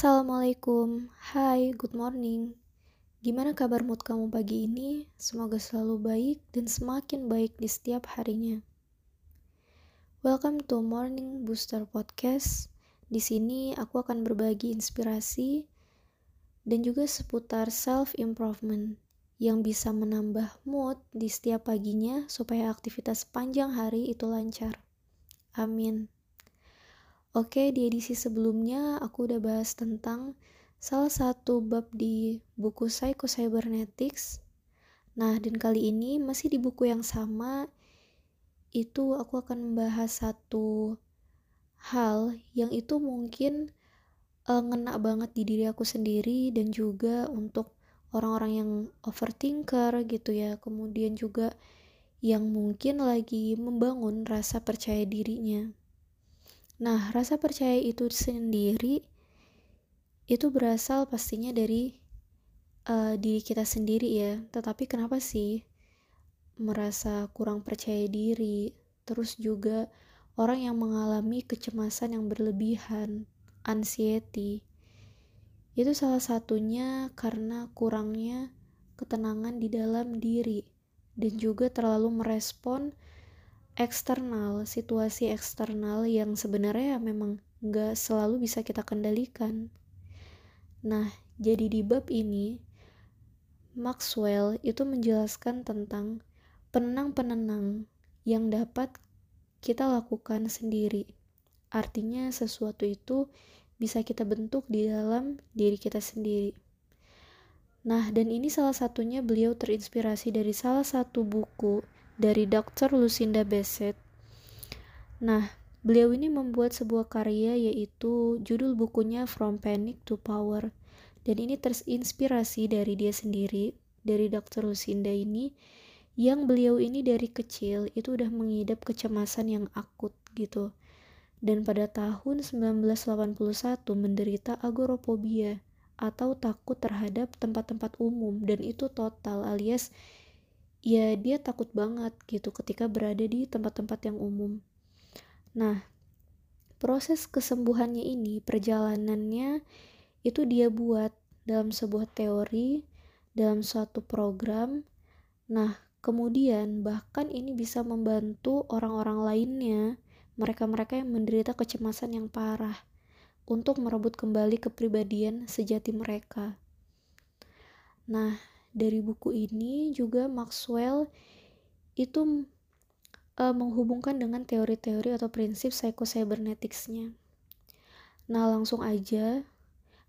Assalamualaikum, hai, good morning. Gimana kabar mood kamu pagi ini? Semoga selalu baik dan semakin baik di setiap harinya. Welcome to Morning Booster Podcast. Di sini aku akan berbagi inspirasi dan juga seputar self improvement yang bisa menambah mood di setiap paginya supaya aktivitas panjang hari itu lancar. Amin. Oke, di edisi sebelumnya aku udah bahas tentang salah satu bab di buku Psycho Cybernetics. Nah, dan kali ini masih di buku yang sama, itu aku akan membahas satu hal yang itu mungkin uh, ngena banget di diri aku sendiri dan juga untuk orang-orang yang overthinker gitu ya. Kemudian juga yang mungkin lagi membangun rasa percaya dirinya. Nah, rasa percaya itu sendiri itu berasal pastinya dari uh, diri kita sendiri ya. Tetapi kenapa sih merasa kurang percaya diri? Terus juga orang yang mengalami kecemasan yang berlebihan, anxiety. Itu salah satunya karena kurangnya ketenangan di dalam diri dan juga terlalu merespon eksternal, situasi eksternal yang sebenarnya memang nggak selalu bisa kita kendalikan. Nah, jadi di bab ini, Maxwell itu menjelaskan tentang penenang-penenang yang dapat kita lakukan sendiri. Artinya sesuatu itu bisa kita bentuk di dalam diri kita sendiri. Nah, dan ini salah satunya beliau terinspirasi dari salah satu buku dari Dr. Lucinda Bassett. Nah, beliau ini membuat sebuah karya yaitu judul bukunya From Panic to Power. Dan ini terinspirasi dari dia sendiri, dari Dr. Lucinda ini, yang beliau ini dari kecil itu udah mengidap kecemasan yang akut gitu. Dan pada tahun 1981 menderita agorafobia atau takut terhadap tempat-tempat umum dan itu total alias ya dia takut banget gitu ketika berada di tempat-tempat yang umum. Nah, proses kesembuhannya ini, perjalanannya itu dia buat dalam sebuah teori, dalam suatu program. Nah, kemudian bahkan ini bisa membantu orang-orang lainnya, mereka-mereka yang menderita kecemasan yang parah, untuk merebut kembali kepribadian sejati mereka. Nah, dari buku ini juga Maxwell itu uh, menghubungkan dengan teori-teori atau prinsip psycho-cyberneticsnya. Nah, langsung aja,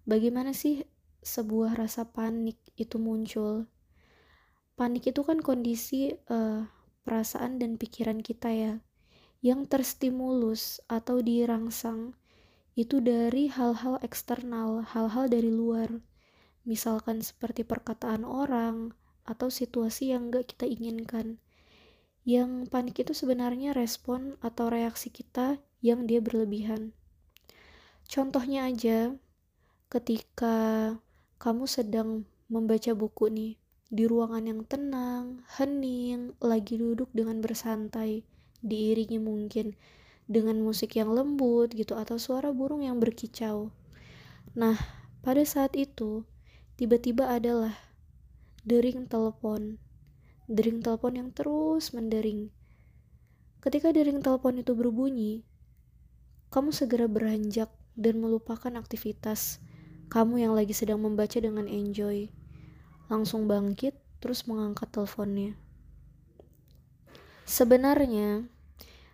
bagaimana sih sebuah rasa panik itu muncul? Panik itu kan kondisi uh, perasaan dan pikiran kita ya, yang terstimulus atau dirangsang itu dari hal-hal eksternal, hal-hal dari luar misalkan seperti perkataan orang atau situasi yang gak kita inginkan. Yang panik itu sebenarnya respon atau reaksi kita yang dia berlebihan. Contohnya aja, ketika kamu sedang membaca buku nih, di ruangan yang tenang, hening, lagi duduk dengan bersantai, diiringi mungkin dengan musik yang lembut gitu atau suara burung yang berkicau. Nah, pada saat itu tiba-tiba adalah dering telepon. Dering telepon yang terus mendering. Ketika dering telepon itu berbunyi, kamu segera beranjak dan melupakan aktivitas kamu yang lagi sedang membaca dengan enjoy. Langsung bangkit, terus mengangkat teleponnya. Sebenarnya,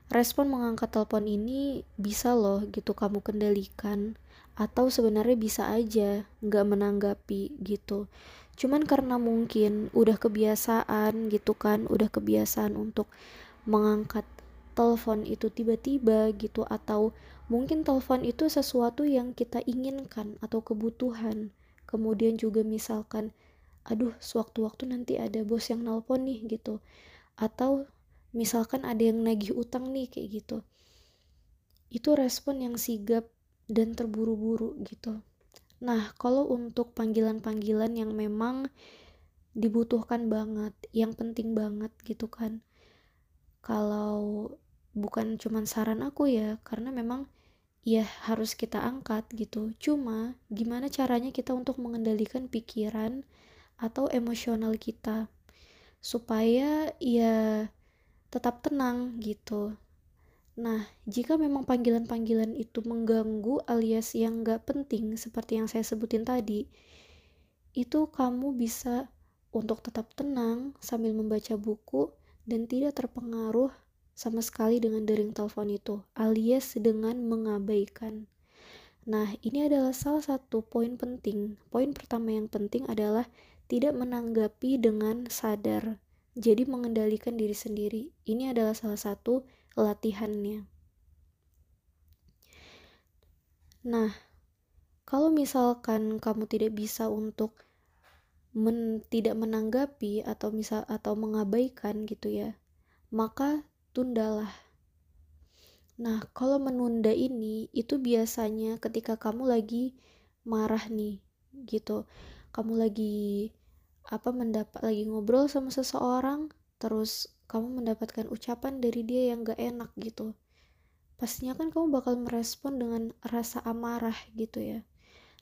respon mengangkat telepon ini bisa loh gitu kamu kendalikan atau sebenarnya bisa aja nggak menanggapi gitu. Cuman karena mungkin udah kebiasaan gitu kan udah kebiasaan untuk mengangkat telepon itu tiba-tiba gitu atau mungkin telepon itu sesuatu yang kita inginkan atau kebutuhan. Kemudian juga misalkan aduh sewaktu-waktu nanti ada bos yang nelpon nih gitu. Atau misalkan ada yang nagih utang nih kayak gitu. Itu respon yang sigap dan terburu-buru gitu. Nah, kalau untuk panggilan-panggilan yang memang dibutuhkan banget, yang penting banget gitu kan. Kalau bukan cuman saran aku ya, karena memang ya harus kita angkat gitu cuma gimana caranya kita untuk mengendalikan pikiran atau emosional kita supaya ya tetap tenang gitu Nah, jika memang panggilan-panggilan itu mengganggu alias yang gak penting seperti yang saya sebutin tadi, itu kamu bisa untuk tetap tenang sambil membaca buku dan tidak terpengaruh sama sekali dengan dering telepon itu, alias dengan mengabaikan. Nah, ini adalah salah satu poin penting. Poin pertama yang penting adalah tidak menanggapi dengan sadar. Jadi mengendalikan diri sendiri. Ini adalah salah satu latihannya. Nah, kalau misalkan kamu tidak bisa untuk men, tidak menanggapi atau misal atau mengabaikan gitu ya, maka tundalah. Nah, kalau menunda ini itu biasanya ketika kamu lagi marah nih, gitu. Kamu lagi apa mendapat lagi ngobrol sama seseorang, terus kamu mendapatkan ucapan dari dia yang gak enak gitu. Pastinya kan kamu bakal merespon dengan rasa amarah gitu ya.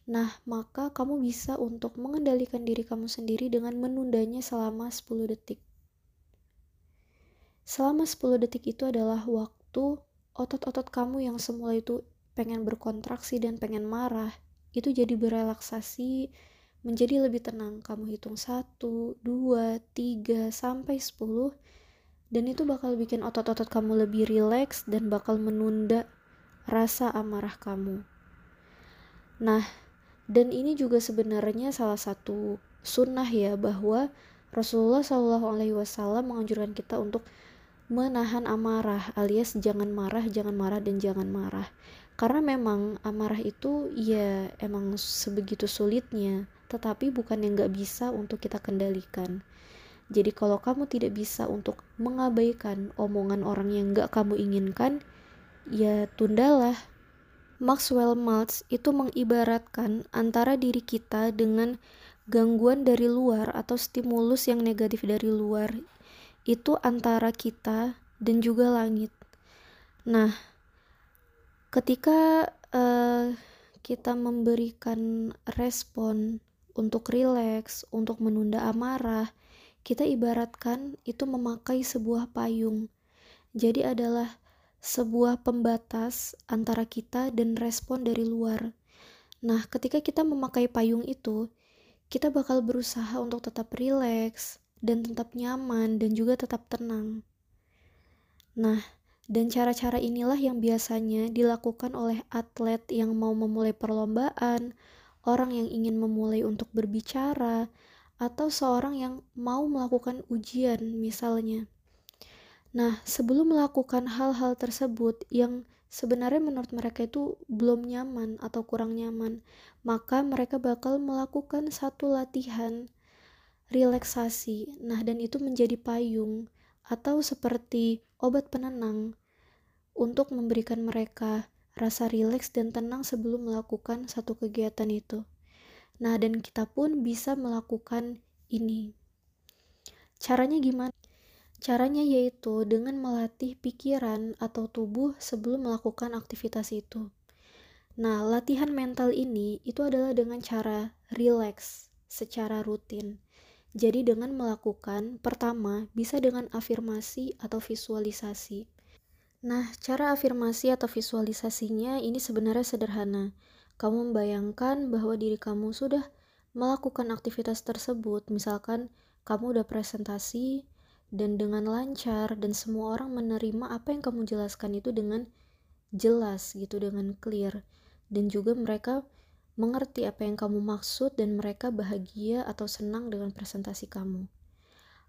Nah, maka kamu bisa untuk mengendalikan diri kamu sendiri dengan menundanya selama 10 detik. Selama 10 detik itu adalah waktu otot-otot kamu yang semula itu pengen berkontraksi dan pengen marah, itu jadi berelaksasi, menjadi lebih tenang. Kamu hitung 1, 2, 3, sampai 10, dan itu bakal bikin otot-otot kamu lebih rileks dan bakal menunda rasa amarah kamu. Nah, dan ini juga sebenarnya salah satu sunnah ya bahwa Rasulullah Shallallahu Alaihi Wasallam menganjurkan kita untuk menahan amarah alias jangan marah, jangan marah dan jangan marah. Karena memang amarah itu ya emang sebegitu sulitnya, tetapi bukan yang nggak bisa untuk kita kendalikan. Jadi kalau kamu tidak bisa untuk mengabaikan omongan orang yang nggak kamu inginkan, ya tundalah Maxwell Maltz itu mengibaratkan antara diri kita dengan gangguan dari luar atau stimulus yang negatif dari luar itu antara kita dan juga langit. Nah, ketika uh, kita memberikan respon untuk rileks, untuk menunda amarah, kita ibaratkan itu memakai sebuah payung. Jadi adalah sebuah pembatas antara kita dan respon dari luar. Nah, ketika kita memakai payung itu, kita bakal berusaha untuk tetap rileks dan tetap nyaman dan juga tetap tenang. Nah, dan cara-cara inilah yang biasanya dilakukan oleh atlet yang mau memulai perlombaan, orang yang ingin memulai untuk berbicara, atau seorang yang mau melakukan ujian misalnya. Nah, sebelum melakukan hal-hal tersebut yang sebenarnya menurut mereka itu belum nyaman atau kurang nyaman, maka mereka bakal melakukan satu latihan relaksasi. Nah, dan itu menjadi payung atau seperti obat penenang untuk memberikan mereka rasa rileks dan tenang sebelum melakukan satu kegiatan itu. Nah, dan kita pun bisa melakukan ini. Caranya gimana? Caranya yaitu dengan melatih pikiran atau tubuh sebelum melakukan aktivitas itu. Nah, latihan mental ini itu adalah dengan cara relax secara rutin. Jadi dengan melakukan pertama bisa dengan afirmasi atau visualisasi. Nah, cara afirmasi atau visualisasinya ini sebenarnya sederhana. Kamu membayangkan bahwa diri kamu sudah melakukan aktivitas tersebut, misalkan kamu udah presentasi, dan dengan lancar dan semua orang menerima apa yang kamu jelaskan itu dengan jelas gitu dengan clear. Dan juga mereka mengerti apa yang kamu maksud dan mereka bahagia atau senang dengan presentasi kamu.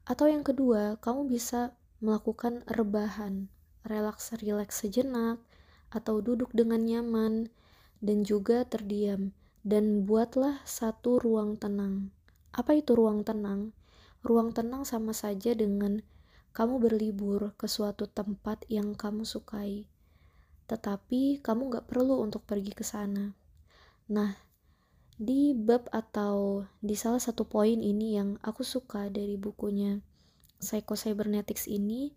Atau yang kedua, kamu bisa melakukan rebahan, relaks relaks sejenak atau duduk dengan nyaman dan juga terdiam dan buatlah satu ruang tenang. Apa itu ruang tenang? Ruang tenang sama saja dengan kamu berlibur ke suatu tempat yang kamu sukai, tetapi kamu gak perlu untuk pergi ke sana. Nah, di bab atau di salah satu poin ini yang aku suka dari bukunya Psycho Cybernetics ini,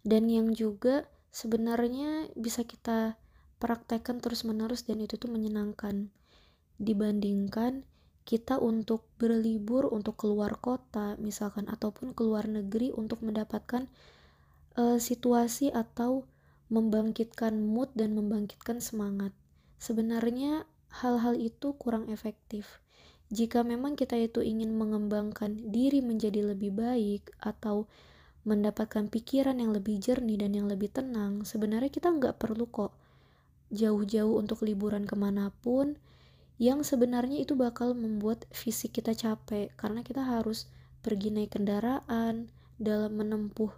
dan yang juga sebenarnya bisa kita praktekkan terus-menerus dan itu tuh menyenangkan dibandingkan kita untuk berlibur untuk keluar kota misalkan ataupun keluar negeri untuk mendapatkan uh, situasi atau membangkitkan mood dan membangkitkan semangat. Sebenarnya hal-hal itu kurang efektif. Jika memang kita itu ingin mengembangkan diri menjadi lebih baik atau mendapatkan pikiran yang lebih jernih dan yang lebih tenang, sebenarnya kita nggak perlu kok jauh-jauh untuk liburan ke mana pun yang sebenarnya itu bakal membuat fisik kita capek. Karena kita harus pergi naik kendaraan dalam menempuh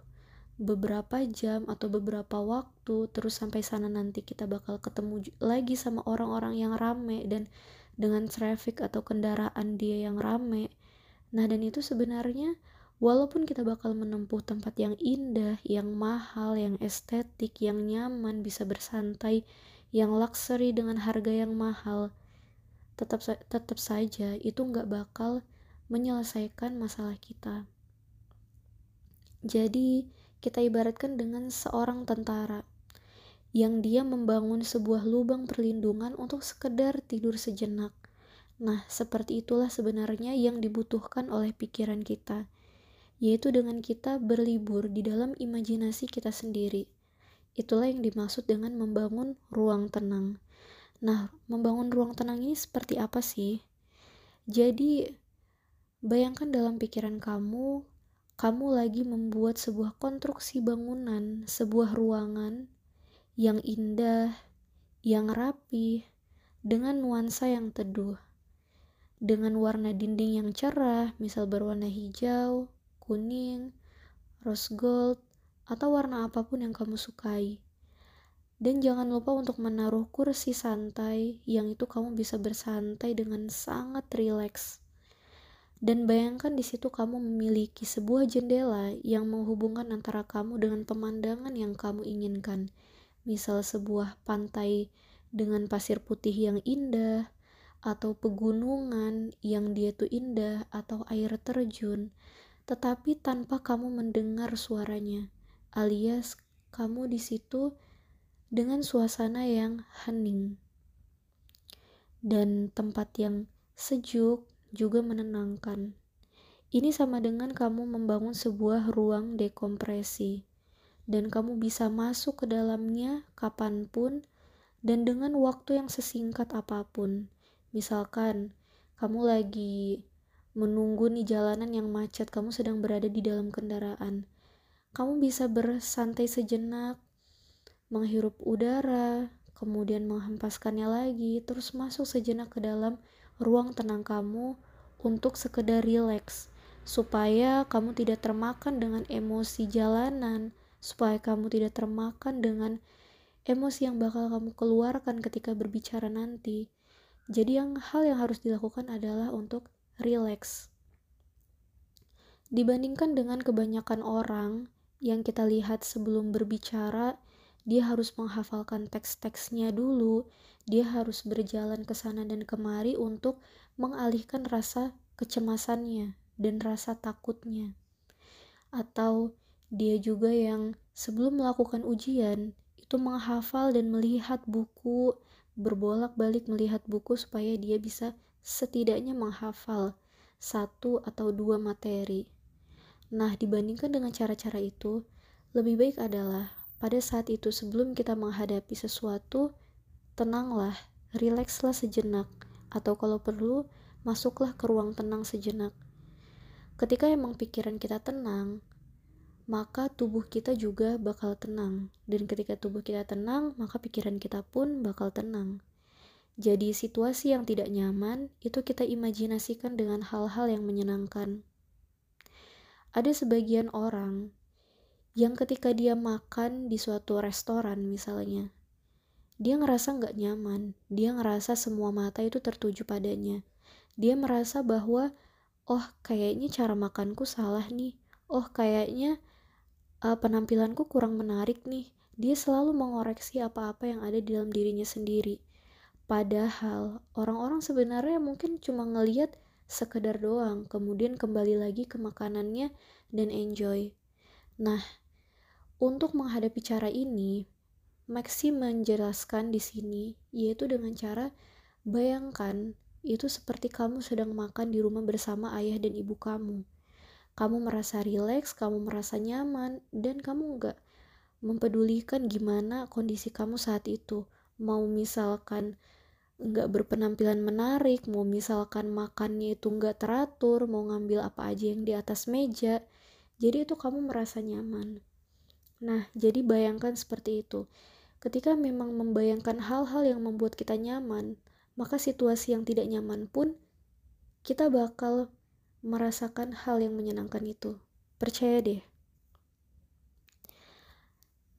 beberapa jam atau beberapa waktu terus sampai sana nanti kita bakal ketemu lagi sama orang-orang yang rame dan dengan traffic atau kendaraan dia yang rame. Nah dan itu sebenarnya Walaupun kita bakal menempuh tempat yang indah, yang mahal, yang estetik, yang nyaman, bisa bersantai, yang luxury dengan harga yang mahal, tetap tetap saja itu nggak bakal menyelesaikan masalah kita. Jadi, kita ibaratkan dengan seorang tentara yang dia membangun sebuah lubang perlindungan untuk sekedar tidur sejenak. Nah, seperti itulah sebenarnya yang dibutuhkan oleh pikiran kita yaitu dengan kita berlibur di dalam imajinasi kita sendiri. Itulah yang dimaksud dengan membangun ruang tenang. Nah, membangun ruang tenang ini seperti apa sih? Jadi, bayangkan dalam pikiran kamu, kamu lagi membuat sebuah konstruksi bangunan, sebuah ruangan yang indah, yang rapi, dengan nuansa yang teduh, dengan warna dinding yang cerah, misal berwarna hijau, kuning, rose gold, atau warna apa pun yang kamu sukai. Dan jangan lupa untuk menaruh kursi santai yang itu kamu bisa bersantai dengan sangat rileks. Dan bayangkan di situ kamu memiliki sebuah jendela yang menghubungkan antara kamu dengan pemandangan yang kamu inginkan. Misal sebuah pantai dengan pasir putih yang indah, atau pegunungan yang dia tuh indah, atau air terjun, tetapi tanpa kamu mendengar suaranya, alias kamu di situ dengan suasana yang hening dan tempat yang sejuk juga menenangkan. Ini sama dengan kamu membangun sebuah ruang dekompresi, dan kamu bisa masuk ke dalamnya kapan pun dan dengan waktu yang sesingkat apa pun. Misalkan kamu lagi menunggu nih jalanan yang macet, kamu sedang berada di dalam kendaraan. Kamu bisa bersantai sejenak, menghirup udara, kemudian menghempaskannya lagi, terus masuk sejenak ke dalam ruang tenang kamu untuk sekedar rileks, supaya kamu tidak termakan dengan emosi jalanan, supaya kamu tidak termakan dengan emosi yang bakal kamu keluarkan ketika berbicara nanti. Jadi yang hal yang harus dilakukan adalah untuk relax. Dibandingkan dengan kebanyakan orang yang kita lihat sebelum berbicara, dia harus menghafalkan teks-teksnya dulu, dia harus berjalan ke sana dan kemari untuk mengalihkan rasa kecemasannya dan rasa takutnya. Atau dia juga yang sebelum melakukan ujian itu menghafal dan melihat buku, berbolak-balik melihat buku supaya dia bisa setidaknya menghafal satu atau dua materi. Nah, dibandingkan dengan cara-cara itu, lebih baik adalah pada saat itu sebelum kita menghadapi sesuatu, tenanglah, rilekslah sejenak, atau kalau perlu, masuklah ke ruang tenang sejenak. Ketika emang pikiran kita tenang, maka tubuh kita juga bakal tenang. Dan ketika tubuh kita tenang, maka pikiran kita pun bakal tenang. Jadi situasi yang tidak nyaman itu kita imajinasikan dengan hal-hal yang menyenangkan. Ada sebagian orang yang ketika dia makan di suatu restoran misalnya, dia ngerasa nggak nyaman, dia ngerasa semua mata itu tertuju padanya. Dia merasa bahwa, oh kayaknya cara makanku salah nih, oh kayaknya uh, penampilanku kurang menarik nih. Dia selalu mengoreksi apa-apa yang ada di dalam dirinya sendiri Padahal orang-orang sebenarnya mungkin cuma ngeliat sekedar doang, kemudian kembali lagi ke makanannya dan enjoy. Nah, untuk menghadapi cara ini, Maxi menjelaskan di sini yaitu dengan cara bayangkan itu seperti kamu sedang makan di rumah bersama ayah dan ibu kamu. Kamu merasa rileks, kamu merasa nyaman, dan kamu nggak mempedulikan gimana kondisi kamu saat itu. Mau misalkan nggak berpenampilan menarik, mau misalkan makannya itu nggak teratur, mau ngambil apa aja yang di atas meja, jadi itu kamu merasa nyaman. Nah, jadi bayangkan seperti itu. Ketika memang membayangkan hal-hal yang membuat kita nyaman, maka situasi yang tidak nyaman pun kita bakal merasakan hal yang menyenangkan itu. Percaya deh.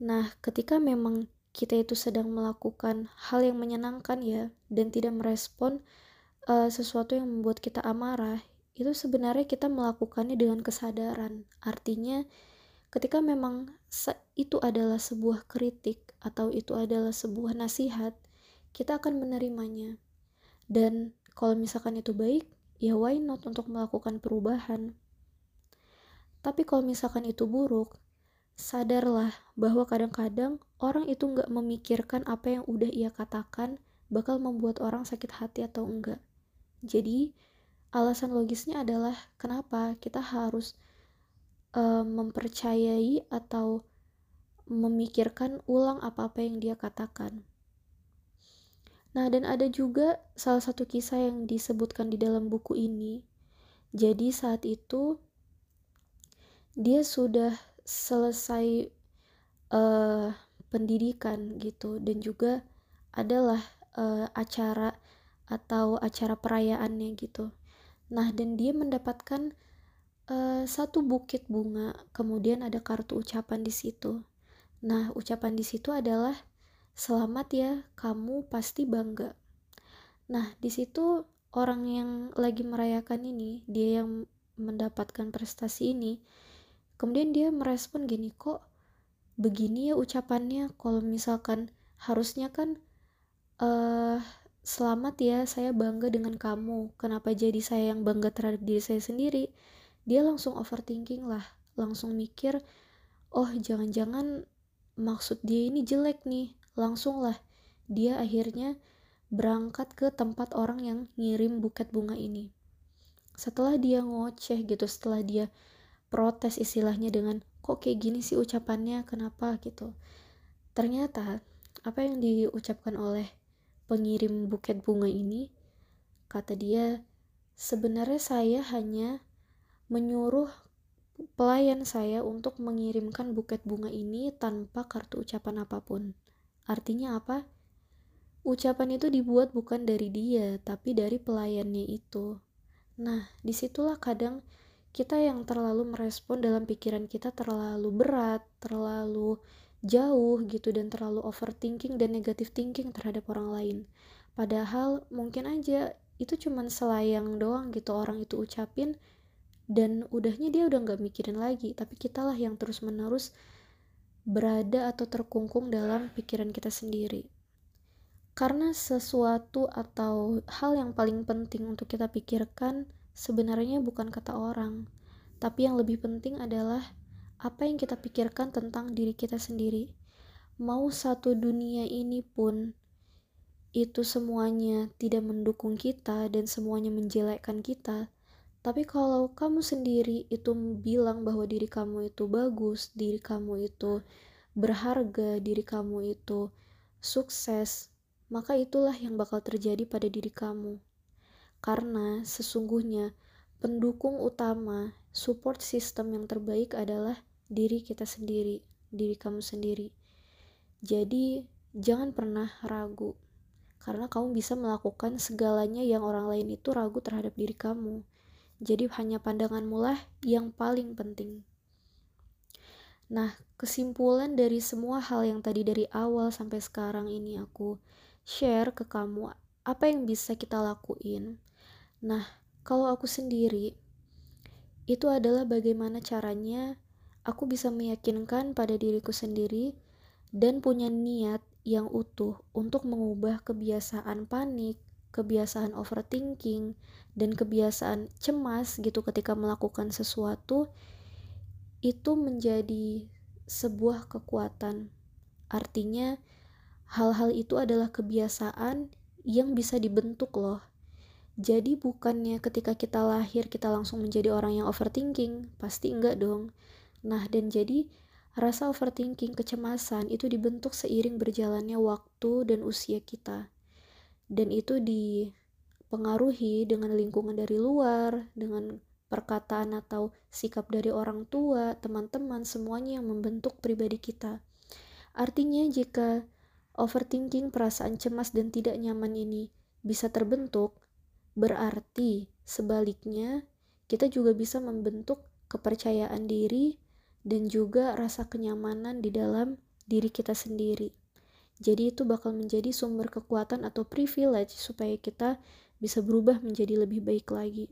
Nah, ketika memang kita itu sedang melakukan hal yang menyenangkan ya dan tidak merespon uh, sesuatu yang membuat kita amarah, itu sebenarnya kita melakukannya dengan kesadaran. Artinya, ketika memang itu adalah sebuah kritik atau itu adalah sebuah nasihat, kita akan menerimanya. Dan kalau misalkan itu baik, ya why not untuk melakukan perubahan. Tapi kalau misalkan itu buruk, sadarlah bahwa kadang-kadang orang itu nggak memikirkan apa yang udah ia katakan bakal membuat orang sakit hati atau enggak. Jadi, alasan logisnya adalah kenapa kita harus uh, mempercayai atau memikirkan ulang apa-apa yang dia katakan. Nah, dan ada juga salah satu kisah yang disebutkan di dalam buku ini. Jadi saat itu dia sudah selesai uh, pendidikan gitu dan juga adalah uh, acara atau acara perayaannya gitu. Nah, dan dia mendapatkan uh, satu bukit bunga, kemudian ada kartu ucapan di situ. Nah, ucapan di situ adalah selamat ya, kamu pasti bangga. Nah, di situ orang yang lagi merayakan ini, dia yang mendapatkan prestasi ini, kemudian dia merespon gini, kok begini ya ucapannya, kalau misalkan harusnya kan uh, selamat ya, saya bangga dengan kamu. Kenapa jadi saya yang bangga terhadap diri saya sendiri? dia langsung overthinking lah langsung mikir oh jangan-jangan maksud dia ini jelek nih langsung lah dia akhirnya berangkat ke tempat orang yang ngirim buket bunga ini setelah dia ngoceh gitu setelah dia protes istilahnya dengan kok kayak gini sih ucapannya kenapa gitu ternyata apa yang diucapkan oleh pengirim buket bunga ini kata dia sebenarnya saya hanya menyuruh pelayan saya untuk mengirimkan buket bunga ini tanpa kartu ucapan apa pun. Artinya apa? Ucapan itu dibuat bukan dari dia, tapi dari pelayannya itu. Nah, di situlah kadang kita yang terlalu merespon dalam pikiran kita terlalu berat, terlalu jauh gitu, dan terlalu overthinking dan negative thinking terhadap orang lain. Padahal mungkin aja itu cuman selayang doang gitu orang itu ucapin, dan udahnya dia udah nggak mikirin lagi tapi kitalah yang terus menerus berada atau terkungkung dalam pikiran kita sendiri karena sesuatu atau hal yang paling penting untuk kita pikirkan sebenarnya bukan kata orang tapi yang lebih penting adalah apa yang kita pikirkan tentang diri kita sendiri mau satu dunia ini pun itu semuanya tidak mendukung kita dan semuanya menjelekkan kita tapi kalau kamu sendiri itu bilang bahwa diri kamu itu bagus, diri kamu itu berharga, diri kamu itu sukses, maka itulah yang bakal terjadi pada diri kamu. Karena sesungguhnya pendukung utama, support system yang terbaik adalah diri kita sendiri, diri kamu sendiri. Jadi, jangan pernah ragu, karena kamu bisa melakukan segalanya yang orang lain itu ragu terhadap diri kamu. Jadi hanya pandanganmu lah yang paling penting. Nah, kesimpulan dari semua hal yang tadi dari awal sampai sekarang ini aku share ke kamu apa yang bisa kita lakuin. Nah, kalau aku sendiri itu adalah bagaimana caranya aku bisa meyakinkan pada diriku sendiri dan punya niat yang utuh untuk mengubah kebiasaan panik, kebiasaan overthinking, dan kebiasaan cemas gitu ketika melakukan sesuatu itu menjadi sebuah kekuatan. Artinya hal-hal itu adalah kebiasaan yang bisa dibentuk loh. Jadi bukannya ketika kita lahir kita langsung menjadi orang yang overthinking, pasti enggak dong. Nah, dan jadi rasa overthinking, kecemasan itu dibentuk seiring berjalannya waktu dan usia kita. Dan itu dipengaruhi dengan lingkungan dari luar, dengan perkataan atau sikap dari orang tua, teman-teman, semuanya yang membentuk pribadi kita. Artinya jika overthinking, perasaan cemas dan tidak nyaman ini bisa terbentuk, berarti sebaliknya kita juga bisa membentuk kepercayaan diri dan juga rasa kenyamanan di dalam diri kita sendiri. Jadi itu bakal menjadi sumber kekuatan atau privilege supaya kita bisa berubah menjadi lebih baik lagi.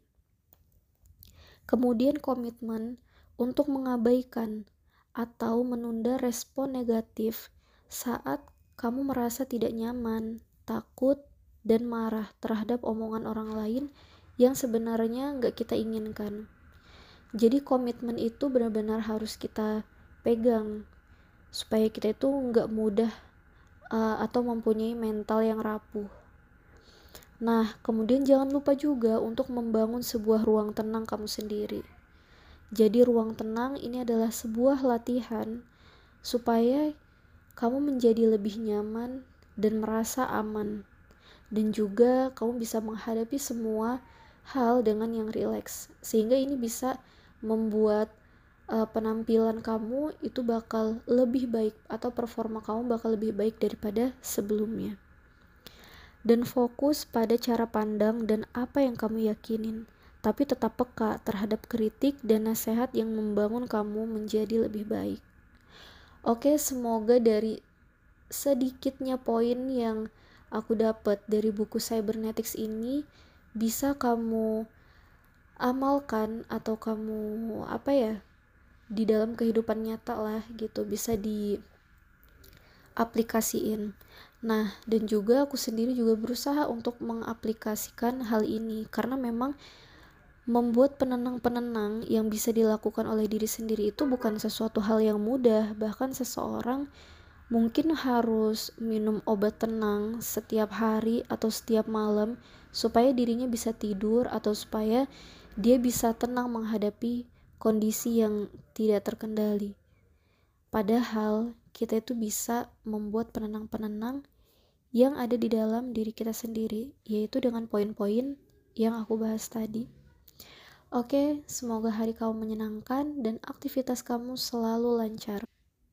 Kemudian komitmen untuk mengabaikan atau menunda respon negatif saat kamu merasa tidak nyaman, takut, dan marah terhadap omongan orang lain yang sebenarnya nggak kita inginkan. Jadi komitmen itu benar-benar harus kita pegang supaya kita itu nggak mudah uh, atau mempunyai mental yang rapuh. Nah, kemudian jangan lupa juga untuk membangun sebuah ruang tenang kamu sendiri. Jadi, ruang tenang ini adalah sebuah latihan supaya kamu menjadi lebih nyaman dan merasa aman, dan juga kamu bisa menghadapi semua hal dengan yang rileks, sehingga ini bisa membuat uh, penampilan kamu itu bakal lebih baik, atau performa kamu bakal lebih baik daripada sebelumnya. Dan fokus pada cara pandang dan apa yang kamu yakinin, tapi tetap peka terhadap kritik dan nasihat yang membangun kamu menjadi lebih baik. Oke, semoga dari sedikitnya poin yang aku dapat dari buku Cybernetics ini bisa kamu amalkan atau kamu apa ya di dalam kehidupan nyata lah gitu bisa di aplikasiin Nah, dan juga aku sendiri juga berusaha untuk mengaplikasikan hal ini karena memang membuat penenang-penenang yang bisa dilakukan oleh diri sendiri itu bukan sesuatu hal yang mudah. Bahkan seseorang mungkin harus minum obat tenang setiap hari atau setiap malam supaya dirinya bisa tidur atau supaya dia bisa tenang menghadapi kondisi yang tidak terkendali. Padahal kita itu bisa membuat penenang-penenang yang ada di dalam diri kita sendiri, yaitu dengan poin-poin yang aku bahas tadi. Oke, semoga hari kamu menyenangkan dan aktivitas kamu selalu lancar.